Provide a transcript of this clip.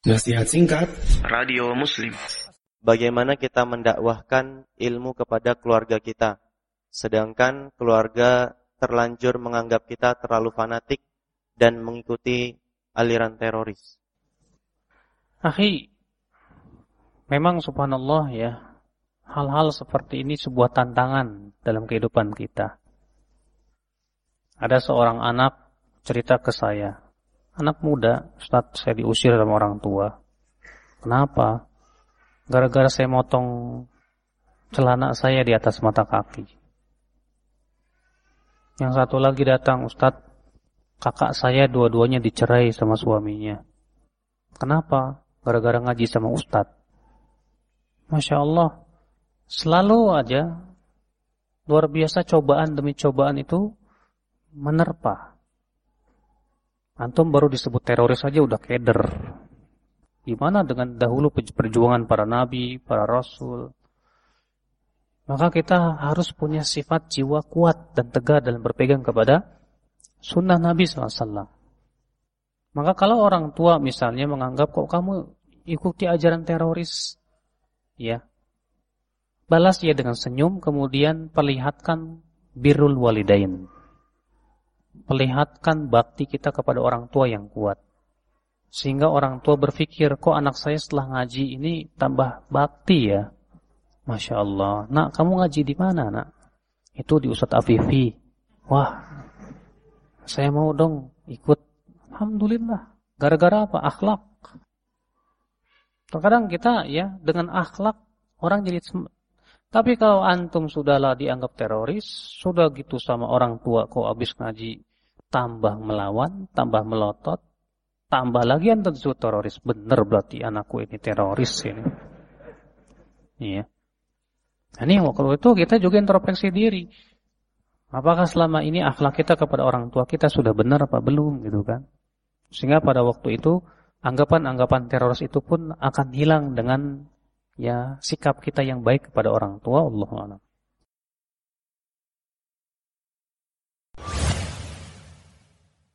Nasihat singkat. Radio Muslim. Bagaimana kita mendakwahkan ilmu kepada keluarga kita? Sedangkan keluarga terlanjur menganggap kita terlalu fanatik Dan mengikuti aliran teroris. Akhi Memang subhanallah ya Hal-hal seperti ini sebuah tantangan dalam kehidupan kita. Ada seorang anak cerita ke saya anak muda, Ustaz, saya diusir sama orang tua. Kenapa? Gara-gara saya motong celana saya di atas mata kaki. Yang satu lagi datang, Ustaz, kakak saya dua-duanya dicerai sama suaminya. Kenapa? Gara-gara ngaji sama Ustaz. Masya Allah, selalu aja luar biasa cobaan demi cobaan itu menerpa. Antum baru disebut teroris saja udah keder. Gimana dengan dahulu perjuangan para nabi, para rasul? Maka kita harus punya sifat jiwa kuat dan tegar dalam berpegang kepada sunnah Nabi SAW. Maka kalau orang tua misalnya menganggap kok kamu ikuti ajaran teroris, ya, balas ya dengan senyum, kemudian perlihatkan birrul walidain perlihatkan bakti kita kepada orang tua yang kuat. Sehingga orang tua berpikir, kok anak saya setelah ngaji ini tambah bakti ya. Masya Allah. Nak, kamu ngaji di mana nak? Itu di Ustadz Afifi. Wah, saya mau dong ikut. Alhamdulillah. Gara-gara apa? Akhlak. Terkadang kita ya dengan akhlak orang jadi tapi kalau antum sudahlah dianggap teroris, sudah gitu sama orang tua kok habis ngaji, tambah melawan, tambah melotot, tambah lagi antum disebut teroris. Bener berarti anakku ini teroris ini. Iya. Nah, ini kalau itu kita juga introspeksi diri. Apakah selama ini akhlak kita kepada orang tua kita sudah benar apa belum gitu kan? Sehingga pada waktu itu anggapan-anggapan teroris itu pun akan hilang dengan ya sikap kita yang baik kepada orang tua Allah